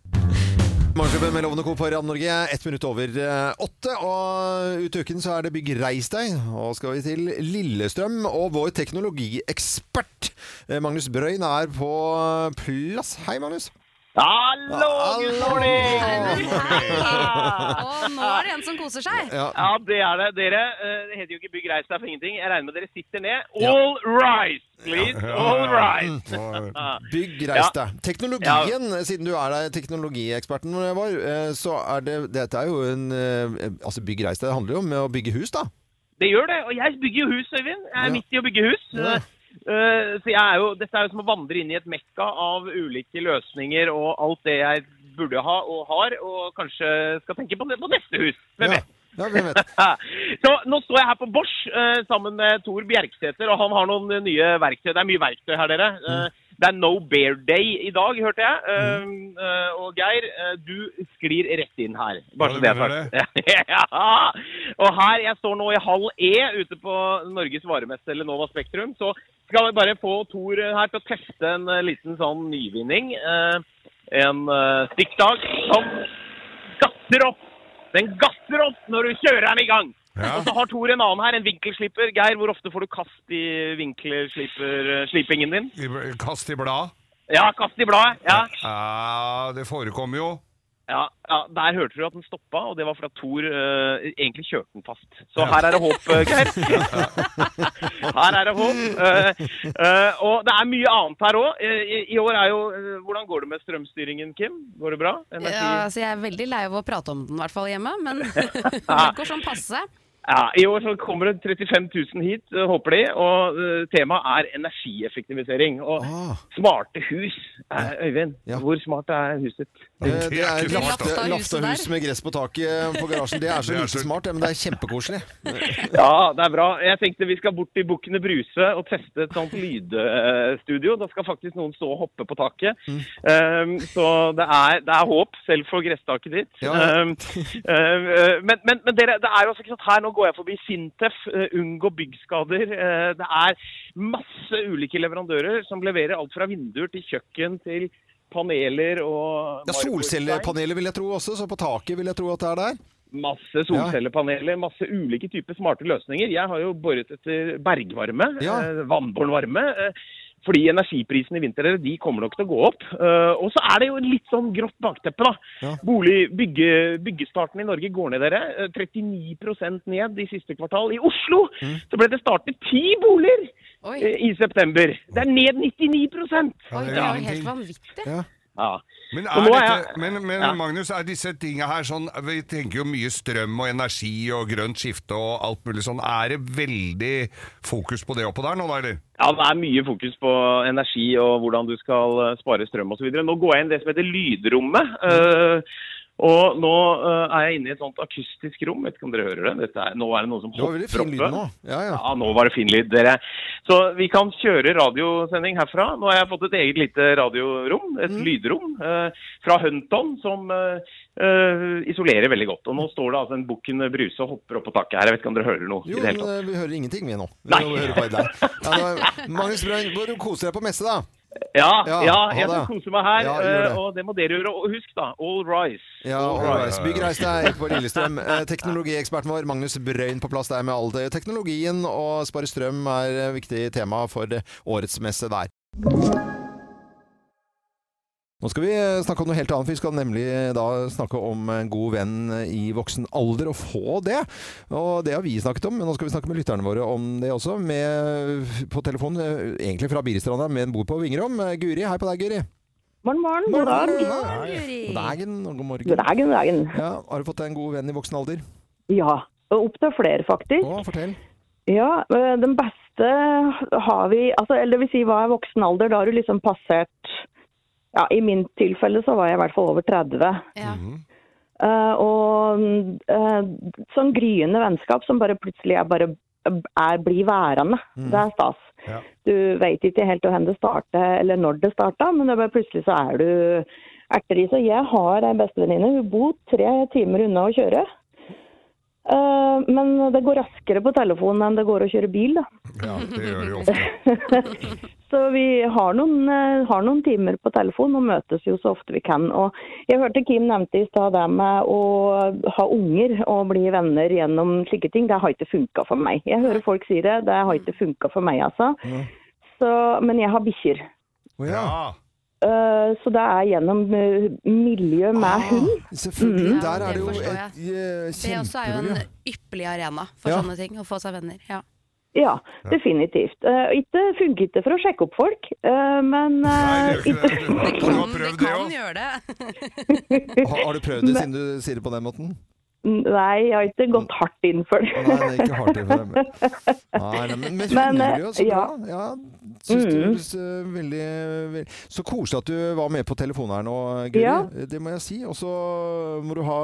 Morgenklubben med Lovende Co. på Radio Norge, ett minutt over eh, åtte. Og ut uken så er det Bygg reis deg. Og skal vi til Lillestrøm. Og vår teknologiekspert eh, Magnus Brøyn er på plass. Hei, Magnus. Hallo, good morning! Og nå er det en som koser seg. Ja, Ja, det er det. Dere, eh, det heter jo ikke Bygg reis deg for ingenting. Jeg regner med dere sitter ned. Ja. All rise, please! All rise! Bygg reis deg. Teknologien, siden du er der teknologieksperten vår, eh, så er det Dette er jo en eh, Altså, Bygg reis deg handler jo om å bygge hus, da. Det gjør det. Og jeg bygger jo hus, Øyvind. Jeg er Ja. midt i å bygge hus. Eh, så jeg er jo, dette er jo som å vandre inn i et mekka av ulike løsninger og alt det jeg burde ha og har, og kanskje skal tenke på, det- på neste hus. Hvem vet? Ja, hvem vet. Så nå står jeg her på Bosch eh, sammen med Tor Bjerksæter, og han har noen eh, nye verktøy. Det er mye verktøy her, dere. Mm. Det er no bear day i dag, hørte jeg. Mm. uh, og Geir, du sklir rett inn her. Bare så det det er sagt. ja. Og her, jeg står nå i halv E ute på Norges varemesse eller Nova Spektrum, så skal vi bare få Tor her til å teste en eh, liten sånn nyvinning. Eh, en uh, stikkdag som gasser opp. Den gasser opp når du kjører den i gang. Ja. Og så har Tor en annen her, en vinkelslipper. Geir, hvor ofte får du kast i vinkelslipper-slipingen din? I- Kast i blad. Ja, kast i bladet. Ja. Ja, det forekommer jo. Ja, ja, Der hørte du at den stoppa, og det var fordi Thor Tor eh, egentlig kjørte den fast. Så her er det håp, eh, Geir. her er det håp. Uh, uh, og det er mye annet her òg. I, I år er jo Hvordan går det med strømstyringen, Kim? Går det bra? Energi? Ja, altså jeg er veldig lei av å prate om den, i hvert fall hjemme, men det går sånn passe. Ja, I år så kommer det 35 000 hit, eh, håper de. Og eh, temaet er energieffektivisering. Og Ah. smarte hus. Eh, Øyvind, Ja. hvor smart er huset? Eh, Det er et lafte- med gress på taket på garasjen. Det er så lite smart, men det er kjempekoselig. Ja, det er bra. Jeg tenkte vi skal bort til Bukkene Bruse og teste et sånt lydstudio. Da skal faktisk noen stå og hoppe på taket. Mm. Um, så det er, det er håp, selv for gresstaket ditt. Ja. Um, um, men, men, men dere, det er jo også ikke sånn her nå går jeg forbi Sintef, uh, unngå byggskader. Uh, det er masse ulike leverandører som leverer alt fra vinduer til kjøkken til paneler og Ja, Solcellepaneler vil jeg tro også, så på taket vil jeg tro at det er der. Masse solcellepaneler, masse ulike typer smarte løsninger. Jeg har jo boret etter bergvarme, Ja. eh, vannbåren varme. Eh, fordi energiprisene i vinter de kommer nok til å gå opp. Eh, og så er det jo litt sånn grått bakteppe, da. Ja. Bolig, bygge, byggestarten i Norge går ned, dere. Eh, 39% ned i siste kvartal. I Oslo Mm. så ble det startet ti boliger Oi, eh, i september. Det er ned 99 oi, det er jo helt vanvittig. Ja. ja. Men, dette, men, men Ja. Magnus, er disse tinga her sånn Vi tenker jo mye strøm og energi og grønt skifte og alt mulig sånn. Er det veldig fokus på det oppå der nå, da, eller? Ja, det er mye fokus på energi og hvordan du skal spare strøm osv. Nå går jeg inn i det som heter lydrommet. eh, og nå uh, er jeg inne i et sånt akustisk rom. Vet ikke om dere hører det? Dette er, nå er det noe som Det var veldig hopper fin lyd oppe. nå. Ja, ja. Ja, nå var det fin lyd, dere. Så vi kan kjøre radiosending herfra. Nå har jeg fått et eget lite radiorom, et Mm. lydrom, uh, fra Hunton, som uh, isolerer veldig godt. Og nå står det altså en bukken Bruse og hopper opp på taket her. Jeg vet ikke om dere hører noe Jo, i det hele men tatt. vi hører ingenting, vi nå. Vi Nei. Magnus Brønn, hvor du koser deg på messe, da? Ja, Ja, ja, jeg skal kose meg her, Ja, det. eh, og det må dere gjøre. Og husk da, all rise. Ja, All rise. Bygg reis deg på Lillestrøm. Eh, Teknologieksperten vår, Magnus Brøyn, på plass der med all det. Teknologien og spare strøm er et viktig tema for eh, årets messe der. Nå skal vi eh, snakke om noe helt annet. Vi skal nemlig eh, da snakke om en god venn i voksen alder, og få det. Og det har vi snakket om, men nå skal vi snakke med lytterne våre om det også. Med, på telefon, eh, egentlig fra Biristranda, men bor på Vingerom. Eh, Guri, hei på deg, Guri. Morgen, morgen. God dag. God dagen og god morgen. God dagen, god dagen. Ja, har du fått deg en god venn i voksen alder? Ja, Opptil opp til flere faktisk. Å, fortell. Ja, den beste har vi, altså, eller det vil si hva er voksen alder? Da har du liksom passert, ja, i min tilfelle så var jeg i hvert fall over 30. Ja. Uh, og uh, sånn gryende vennskap som bare plutselig er bare er, blir værende. Det er stas. Ja. Du vet ikke helt hvor det startet, eller når det starta, men det er bare plutselig så er du erteris. Og Så jeg har ei bestevenninne. Hun bor tre timer unna å kjøre. Eh, men det går raskere på telefonen enn det går å kjøre bil, da. Ja, det gjør det jo ofte. Så vi har noen, eh, har noen timer på telefon og møtes jo så ofte vi kan. Og jeg hørte Kim nevnte i stad det med å ha unger og bli venner gjennom slike ting. Det har ikke funka for meg. Jeg hører folk si det. Det har ikke funka for meg, altså. Så, men jeg har bikkjer. Ja. Eh, så det er gjennom eh, miljø med hund. Ah, selvfølgelig. Mm. Der er det det jo et kjempemiljø. Det også er jo en ypperlig arena for Ja. sånne ting, å få seg venner. Ja. Ja, definitivt. Uh, ikke funker ikke for å sjekke opp folk, uh, men Nei, eh, det gjør ikke det. Du, Det kan, det det kan gjøre det. Har, har du prøvd det siden du sier det på den måten? Nei, jeg har ikke gått hardt inn for det. Nei, det er ikke hardt for dem. Nei, nei, men Men, eh, hundemiljø, så bra. ja. Ja, synes Mm. eh, veldig, veldig Så koselig at du var med på telefonen her nå, Guri. Ja. Det må jeg si. Og så må du ha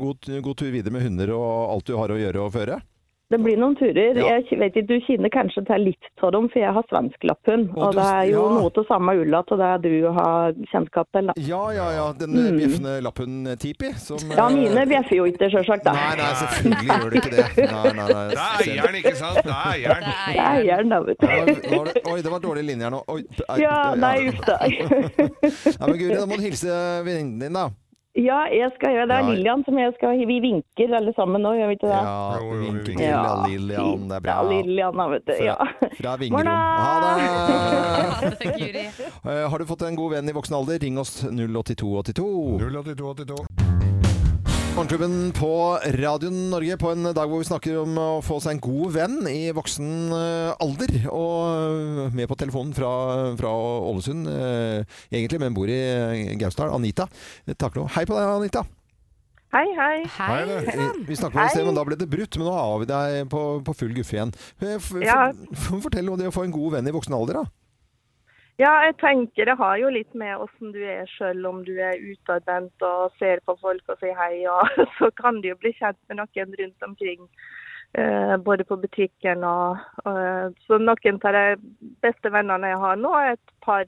god, god tur videre med hunder og alt du har å gjøre og føre. Det blir noen turer. Ja. Jeg vet ikke, Du kjenner kanskje til litt av dem, for jeg har svensklapphund. Og Og du- det er jo ja. noe av samme ulla til det du har kjennskap til. da. Ja, ja, ja. Den mm. bjeffende lapphunden Tipi. Som, Ja, eh, mine bjeffer jo ikke, sjølsagt. Nei, nei, selvfølgelig gjør de ikke det. Nei, nei, nei. Det er eieren, ikke sant? Det er eieren. Det er eieren, da, vet du. Oi, det var dårlig linje her nå. Oi, er, Ja, nei, uff da. Nei, men Guri, da må du hilse venninnen din, da. Ja, jeg skal gjøre det. Det Ja. er Lillian som jeg skal Vi vinker alle sammen nå, gjør vi ikke det? Ja, Jo, jo, vinke vi til Ja, Lillian. Det er bra. Ja, Lillian, da, vet du. Ja. Fra Vingerom. Ha det! Guri. Eh, Har du fått en god venn i voksen alder, ring oss 08282. 08282. Morgenklubben på Radio Norge på en dag hvor vi snakker om å få seg en god venn i voksen eh, alder. Og med på telefonen fra, fra Ålesund, eh, egentlig, men bor i eh, Gausdal. Anita. Takk nå. Hei på deg, Anita. Hei, hei. Hei. Vi snakket om det i sted, men da ble det brutt. Men nå har vi deg på, på full guffe igjen. Eh, f- f- Ja. Fortell om det å få en god venn i voksen alder, da. Ja, jeg tenker det har jo litt med åssen du er sjøl, om du er utadvendt og ser på folk og sier hei, og så kan du jo bli kjent med noen rundt omkring. eh, både på butikken og, Så noen av de beste vennene jeg har nå, er et par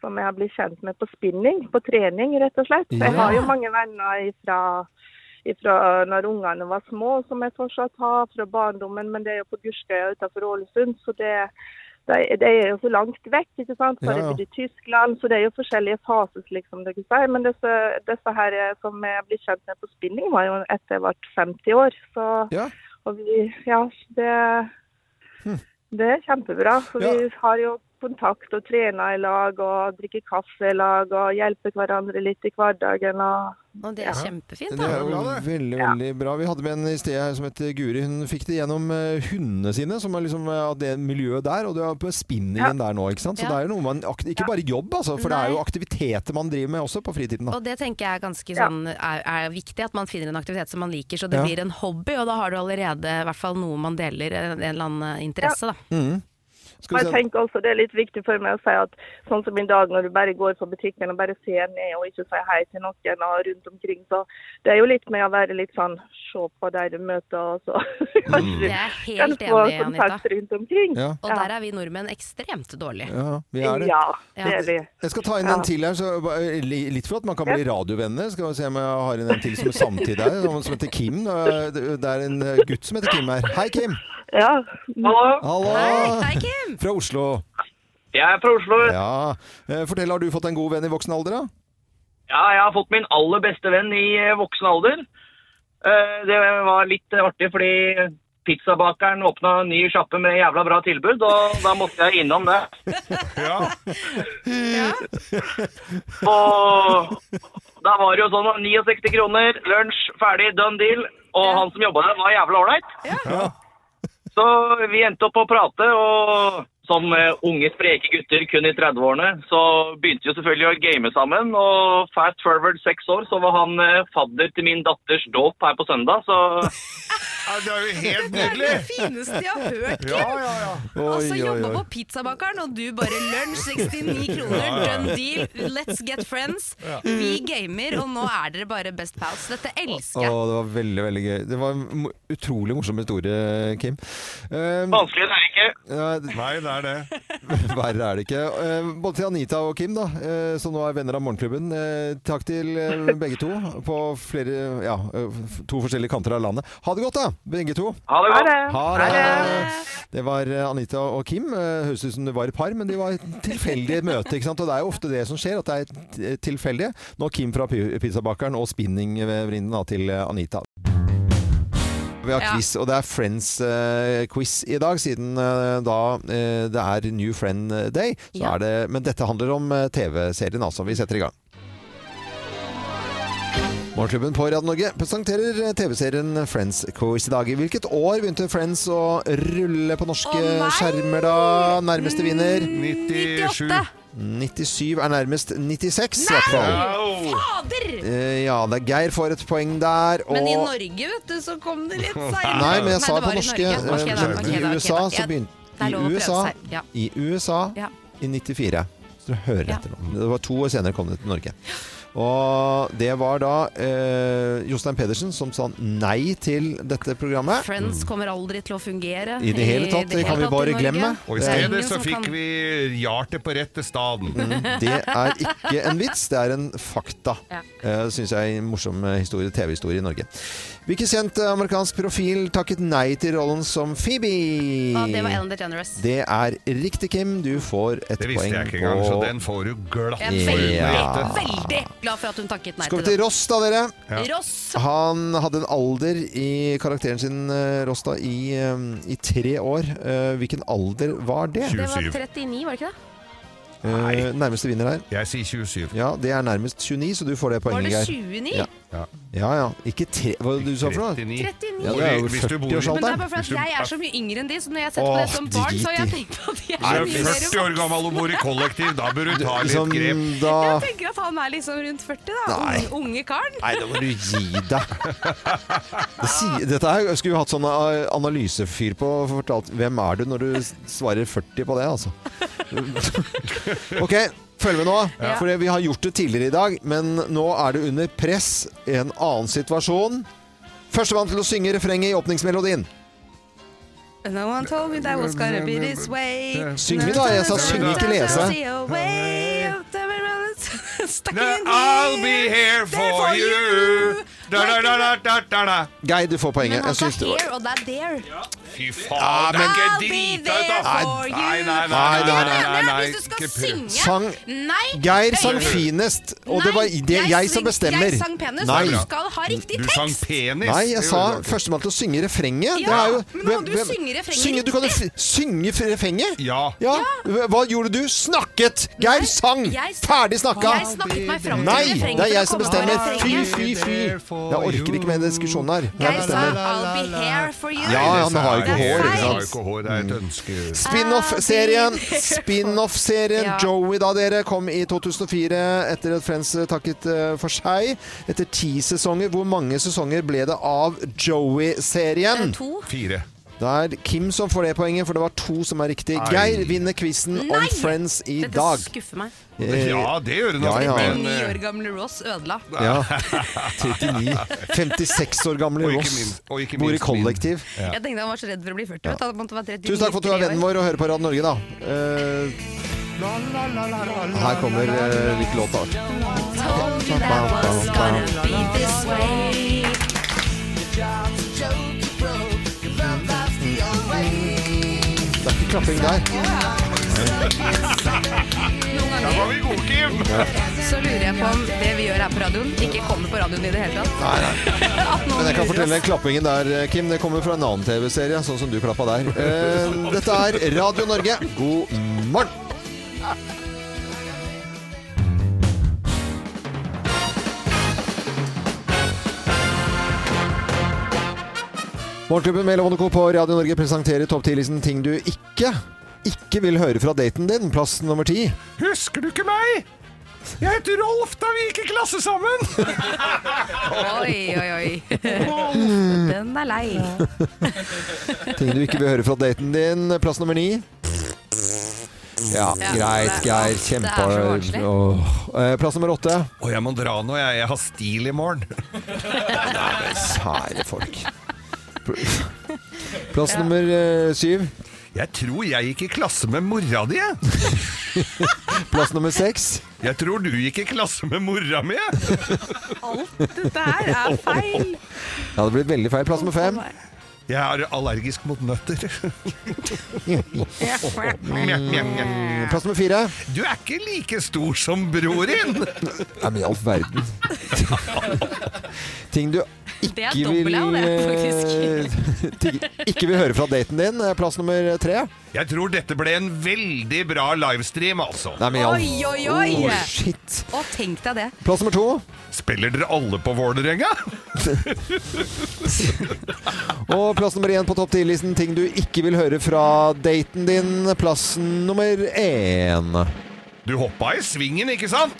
som jeg har blitt kjent med på spinning, på trening rett og slett. Jeg har jo mange venner ifra, fra når ungene var små, som jeg fortsatt har, fra barndommen, men det er jo på Gurskøya utenfor Ålesund. så det det, de er jo så langt vekk, ikke sant. Så Ja, ja. i Tyskland, så det er jo forskjellige faser, liksom dere sier. Men disse, disse her eh, som jeg ble kjent med på spinning, var jo etter jeg ble 50 år. Så, Ja. og vi, ja, det, det er kjempebra. Så vi har jo kontakt og trener i lag og drikker kaffe i lag og hjelper hverandre litt i hverdagen. og Og det er kjempefint, Det er jo veldig, veldig bra. Vi hadde med en i sted her som het Guri. Hun fikk det gjennom eh, hundene sine, som er liksom eh, av det miljøet der. Og du er på spinningen der nå, ikke sant. Så Ja. det er jo noe man Ikke bare jobb, altså. For det er jo aktiviteter man driver med også på fritiden. Da. Og det tenker jeg er ganske sånn, er, er viktig, at man finner en aktivitet som man liker, så det Ja. blir en hobby. Og da har du allerede i hvert fall noe man deler, en, en eller annen interesse. Da. Mhm. Skal jeg tenker også Det er litt viktig for meg å si at sånn som i dag når du bare går på butikken og bare ser ned og ikke sier hei til noen og rundt omkring, så det er jo litt med å være litt sånn se på de du møter, og så kanskje mm. du er kan få enig, Anita. kontakt rundt omkring. Ja. Og der er vi nordmenn ekstremt dårlige. Ja, vi er det. Ja, det er vi. Jeg skal ta inn en til her, så, litt for at man kan bli radiovenner. Skal vi se om jeg har inn en til som er samtidig her, som heter Kim. Det er en gutt som heter Kim her. Hei, Kim. Ja. Hallo, Hallo. Hei, hei Kim! Fra Oslo. jeg er fra Oslo. Ja. Eh, Fortell, har du fått en god venn i voksen alder, da? Ja, jeg har fått min aller beste venn i eh, voksen alder. Eh, Det var litt artig fordi pizzabakeren åpna en ny sjappe med jævla bra tilbud, og da måtte jeg innom det. Ja. Og da var det jo sånn 69 kroner, lunsj, ferdig, done deal. Og han som jobba der, var jævla ålreit. Så vi endte opp å prate, og som eh, unge, spreke gutter kun i 30-årene, så begynte vi selvfølgelig å game sammen. Og fast forward seks år, så var han eh, fadder til min datters dåp her på søndag. Så ja, det er jo helt Det er nydelig! det fineste jeg har hørt, Kim! Ja, ja, ja. Altså jobba på pizzabakeren, og du bare lunsj 69 kroner, done deal, let's get friends. Vi gamer, og nå er dere bare best pals. Dette elsker jeg. det var veldig, veldig gøy. Det var en utrolig morsom historie, Kim. Um, vanskelig er det ikke. ja, Nei, det er det. verre er det ikke. Um, både til Anita og Kim, da, eh, som nå er venner av Morgenklubben. eh, takk til eh, begge to på flere, ja, eh, to forskjellige kanter av landet. Ha det godt, da, begge to. Ha det Ha godt. det. Ha det! Det var eh, Anita og Kim. Eh, Høres ut som det var et par, men de var et tilfeldig møte. ikke sant? Og det er jo ofte det som skjer, at det er tilfeldig. Nå Kim fra pizzabakeren og spinningvenninnen til eh, Anita. Vi har Ja. quiz, og det er Friends-quiz i dag, siden uh, da uh, det er New Friend Day. Så Ja. er det, men dette handler om eh, TV-serien, altså. Vi setter i gang. Morgenklubben på Radio Norge presenterer eh, TV-serien Friends Quiz i dag. I hvilket år begynte Friends å rulle på norske oh, skjermer da? Nærmeste vinner? 97. 98! 97 er nærmest 96, i hvert fall. Fader! Eh, ja, det er Geir får et poeng der. Og Men i Norge, vet du, så kom det litt seinere. Nei, men jeg sa det på i norske. Da, I da, USA så begynte I USA. Ja. I USA Ja. i 94. Så du hører Ja. etter nå. Det var to år senere kom det til Norge. Og det var da eh, Jostein Pedersen som sa nei til dette programmet. Friends kommer aldri til å fungere. I det hele tatt, det kan vi bare glemme. Og i stedet så fikk kan- vi hjertet på rette staden. Det er ikke en vits, det er en fakta. Ja. Uh, Syns jeg er en morsom eh, historie, TV-historie i Norge. Hvilken kjent eh, amerikansk profil takket nei til rollen som Phoebe? Ah, det var Ellen DeGeneres. Det er riktig, Kim. Du får et poeng på Det visste jeg ikke engang, så den får du glatt Jeg er veldig, ja. veldig glad for at hun takket nei Skal vi til til Ross, da, dere? Ja. Ross! Han hadde en alder i karakteren sin, eh, Ross, da, i, eh, i tre år. Hvilken alder var det? 27. Det var 39, var det ikke det? Nei. nærmeste vinner her. Jeg sier 27. Ja, det er nærmest 29, så du får det Var det 29? Ja. Ja ja. Ikke tre Hva du sa for noe? 39. 39. Ja, det er jo Hvis du Men det er bare for Hvis at du- jeg er så mye yngre enn de, så når jeg har sett på det som barn, så har jeg tenkt på at de er er mye mer 40 år gammel og bor i kollektiv, da bør du ta litt Liksom, grep. da Jeg tenker at han er liksom rundt 40, da. Nei. Unge, unge karen. Nei, da må du gi deg. Det sier, dette her skulle vi hatt sånn eh, analysefyr på. og Fortalt, hvem er du når du svarer 40 på det, altså? OK, følg med nå. Ja. For vi har gjort det tidligere i dag, men nå er det under press i en annen situasjon. Førstemann til å synge refrenget i åpningsmelodien. No one told me that was gonna be this way. Syng vi da, jeg sa synge, ikke lese. I'll be here for you. Da, da, da, da, da, da, da. Geir, du får poenget. Men han sa syns here, og det er there. Fy faen, det er ikke drita ut, you. Nei, nei, Nei, nei, nei, nei, nei, nei, Hvis du skal synge Sang Nei! Geir sang finest, og det var det jeg som bestemmer. Jeg sang penis, Nei. og du skal ha riktig Du sang penis. Nei, jeg sa førstemann til å synge refrenget. det Ja, er jo, men nå må du synge refrenget Du kan jo riktig. synge refrenget. Ja. Ja. Hva gjorde du? Snakket! Geir sang! Ferdig snakka! Jeg snakket meg fram til Nei, det er jeg som bestemmer. Fy, fy, fy. Jeg orker ikke mer diskusjon her. Geir sa 'I'll be here for you'. Ja, ja, men har ikke hår, ikke hår, det er et ønske. Spin-off-serien Spin-off-serien Ja. Joey da dere kom i 2004 etter at Friends takket eh, for seg. Etter ti sesonger. Hvor mange sesonger ble det av Joey-serien? To. Fire. Det er Kim som får det poenget, for det var to som er riktig. Nei. Geir vinner quizen om Friends i Dette dag. skuffer meg. Eh, Ja, det gjør det nok, Ja, ja. men Ni eh, år gamle Ross ødela. ja. 39. 56 år gamle Og ikke Ross. minst- og ikke Bor i minst min. kollektiv. Ja. Jeg tenkte han var så redd for å bli 40. Ja. måtte være 39, Tusen takk for at du er vennen vår og hører på Radio Norge, da. Uh, her kommer uh, litt låt, da. Told you that was gonna be this way. Klapping der. Noen Da var vi gode, Kim! så lurer jeg på om det vi gjør her på radioen, ikke kommer på radioen i det hele tatt. Nei, nei. Men jeg kan fortelle klappingen der, Kim. Det kommer fra en annen TV-serie, sånn som du klappa der. Eh, dette er Radio Norge. God morgen! Morgenklubben med Lovende Co. på Radio Norge presenterer topp 10-listen ting du ikke ikke vil høre fra daten din. Plass nummer ti. Husker du ikke meg? Jeg heter Rolf da vi gikk i klasse sammen! Oi, oi, oi. Den er lei. Ting du ikke vil høre fra daten din. Plass nummer ni. Ja, Ja, greit, Geir. Kjempe... Eh, Plass nummer åtte. Å, jeg må dra nå, jeg. Jeg har stil i morgen. Nei, Kjære folk. Plass nummer eh, syv. Jeg tror jeg gikk i klasse med mora di. jeg. Plass nummer seks. Jeg tror du gikk i klasse med mora mi. jeg. Alt dette her er feil. Ja, det blir veldig feil. Plass nummer fem. Jeg er allergisk mot nøtter. Plass nummer fire. Du er ikke like stor som bror din! Nei, men i all verden. Ting du Det er ikke vil dobbel A, det, faktisk. ting ikke vil høre fra daten din. Eh, Plass nummer tre. Jeg tror dette ble en veldig bra livestream, altså. Nei, men i all... Oi, oi, oi. Oh, shit. Og tenk deg det. Plass nummer to. Spiller dere alle på Vålerenga? Og plass nummer én på topp 10-listen ting du ikke vil høre fra daten din. Plass nummer én. Du hoppa i svingen, ikke sant?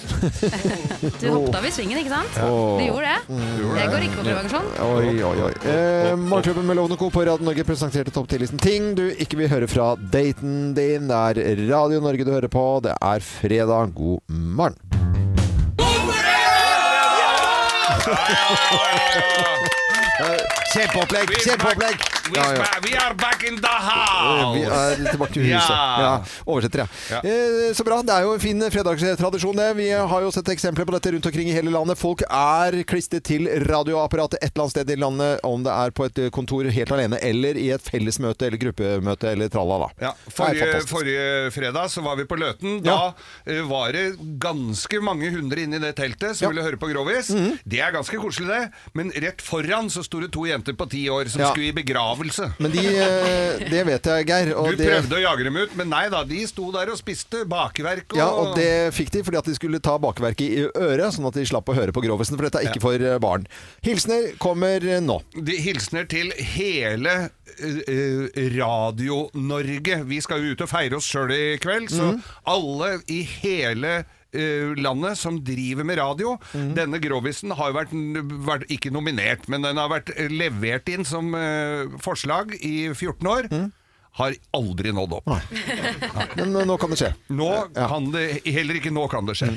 Du hoppet av i svingen, ikke sant? Åh. Du gjorde det. Det går ikke på prøveaksjon. Oi, oi, oi. Eh, Morgenklubben med Lovende Co. på Radio Norge presenterte topp 10-listen ting du ikke vil høre fra daten din. Det er Radio Norge du hører på. Det er fredag. God morgen. Kjempeopplegg! Kjempeopplegg! Ja, ja. We are back in the house! Vi er tilbake til huset. Ja. Oversetter, ja. Eh, så bra. Det er jo en fin fredagstradisjon, det. Vi har jo sett eksempler på dette rundt omkring i hele landet. Folk er klistret til radioapparatet et eller annet sted i landet, om det er på et kontor helt alene, eller i et fellesmøte eller gruppemøte eller tralla, da. Ja, forrige, forrige fredag så var vi på Løten. Da eh, var det ganske mange hundre inne i det teltet som ville høre på Grovis. Det er ganske koselig, det. Men rett foran så sto det to jenter på ti år som Ja. skulle i begravelse. Men de, eh, det vet jeg, Geir. Du det, prøvde å jage dem ut, men nei da, de sto der og spiste bakeverk. Og, ja, og det fikk de fordi at de skulle ta bakverket i øret, sånn at de slapp å høre på Grovisen, for dette er ikke for eh, barn. Hilsener kommer eh, nå. De hilsener til hele eh, Radio-Norge. Vi skal jo ut og feire oss sjøl i kveld, så Mhm. alle i hele eh, landet som driver med radio. Mm. Denne Grovisen har vært, vært ikke nominert, men den har vært eh, levert inn som uh, forslag i 14 år. Mhm. Har aldri nådd opp. Men eh, nå kan det skje. Nå kan det Heller ikke nå kan det skje.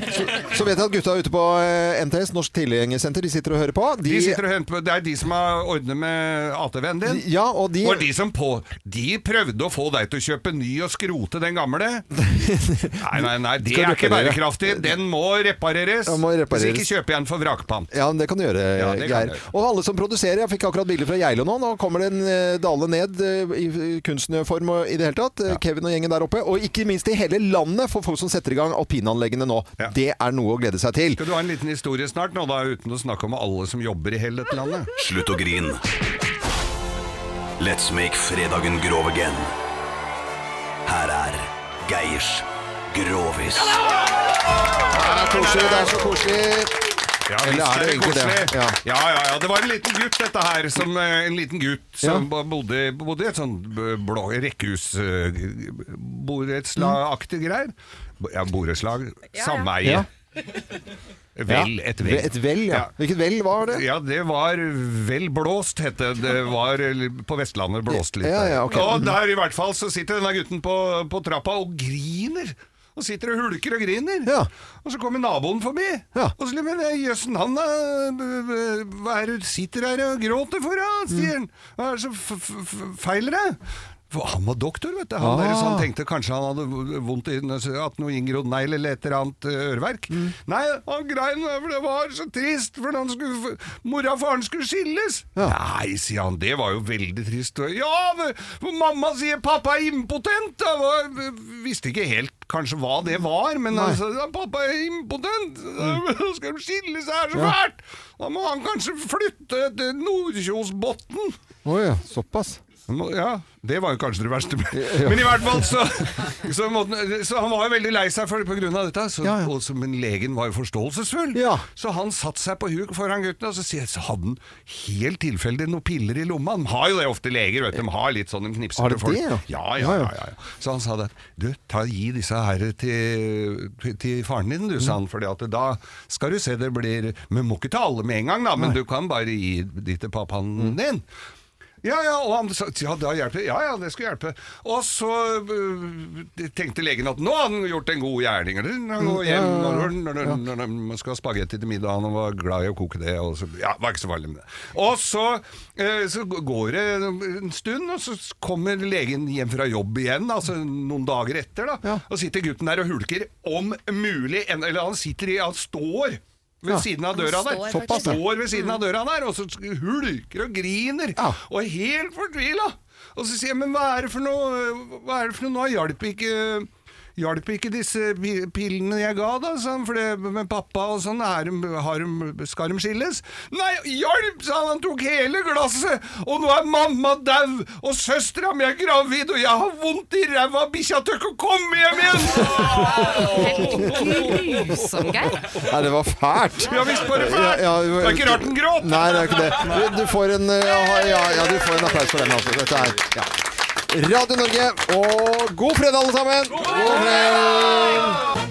Så vet jeg at gutta ute på eh, NTS, Norsk Tilgjengersenter, de sitter og hører på. De sitter og hører på, Det er de som har ordnet med ATV-en din. Ja, og de Og de som på De prøvde å få deg til å kjøpe ny og skrote den gamle. Nei, nei, nei, det er ikke bærekraftig. Den må repareres. Den må repareres. Hvis ikke kjøper jeg den for vrakpant. Ja, det kan du gjøre, Ja, kan Geir. Og alle som produserer. Jeg fikk akkurat bilder fra Geilo nå. Nå kommer det en eh, dale ned eh, i kunstnerform og i det hele tatt. Ja. Kevin og gjengen der oppe. Og ikke minst i hele landet for folk som setter i gang alpinanleggene nå. Ja. Det er noe å glede seg til. Skal du ha en liten historie snart nå, da, uten å snakke om alle som jobber i hele dette landet? Slutt å grin. Let's make fredagen grov again. Her er Geirs Grovis. Det er koselig, det er så koselig. Ja, Eller er det egentlig det? Ja. Ja. ja, ja, Det var en liten gutt, dette her. Som, eh, en liten gutt som bodde, bodde i et sånt blå rekkehus eh, greier. Ja, borettslag. Sameie. Ja. Vel, et vel. Et vel, ja. Hvilket vel var det? Ja, det var vel blåst, het det. Det var eh, på Vestlandet blåst litt. Ja, der. ja, ok. Og der i hvert fall så sitter denne gutten på, på trappa og griner. Og sitter og hulker og griner. Ja. Og så kommer naboen forbi. Ja. Og så han jøssen, han b- hva er det du sitter her og gråter for, da? sier han. Hva er det som feiler deg? Han var doktor, vet du. Han, der, så han Ah. tenkte kanskje han hadde vondt i at noe inngrodd negl eller et eller annet eh, øreverk. Mm. Nei, han grein, for det var så trist, for han skulle, mora og faren skulle skilles. Ja. Nei, sier han, det var jo veldig trist. Ja, men- for mamma sier pappa er impotent. Jeg var, visste ikke helt kanskje hva det var, men Nei. altså, pappa er impotent. Mm. skal de skilles, det er så Ja. fælt. Da må han kanskje flytte til Nordkjosbotn. Å ja, såpass. Ja, det var jo kanskje det verste. Men i hvert fall så, så, måtte, så Han var jo veldig lei seg for, på grunn av dette. Så, Ja, ja. Og men legen var jo forståelsesfull. Ja. Så han satte seg på huk foran gutten, og så, så hadde han helt tilfeldig noen piller i lomma. De har jo det ofte, leger. vet du, De har litt sånn de knipser til folk. ja? ja? Ja. Så han sa det. Du, ta, gi disse her til, til, til faren din, du, sa han. For da skal du se det blir Vi må ikke ta alle med en gang, da, men du kan bare gi de til pappaen din. Ja, ja, og han sa ja, da hjelper det. Ja, ja, det skulle hjelpe. Og så uh, tenkte legen at nå har han gjort en god gjerning. Han går hjem, ja, skal ha spagetti til middag, han var glad i å koke det. Og så, ja, var ikke så farlig med det. Og så, uh, så går det en stund, og så kommer legen hjem fra jobb igjen, altså noen dager etter, da. Ja. Og sitter gutten der og hulker, om mulig, eller han sitter i, han står ved Ja. siden av døra står der. Såpass, ja. Står ved siden av døra der, og så hulker og griner. Ja. Og er helt fortvila. Og så sier jeg, men hva er det for noe? Hva er det for noe? Nå hjalp ikke Hjalp ikke disse pillene jeg ga, da? Sånn, for det med pappa og sånn, er har skal de skilles? Nei, hjelp, sa han! Han tok hele glasset! Og nå er mamma dau, og søstera mi er gravid, og jeg har vondt i ræva! Bikkja tør ikke å komme hjem igjen! Grusom, Geir. Nei, det var fælt. Ja visst var det fælt! Ja, ja, det er ikke rart den gråt! Nei, det er ikke det. Du, du får en ja, ja, ja, du får en applaus for den, altså. Dette er ja. Radio Norge, og god fredag, alle sammen! God fredag!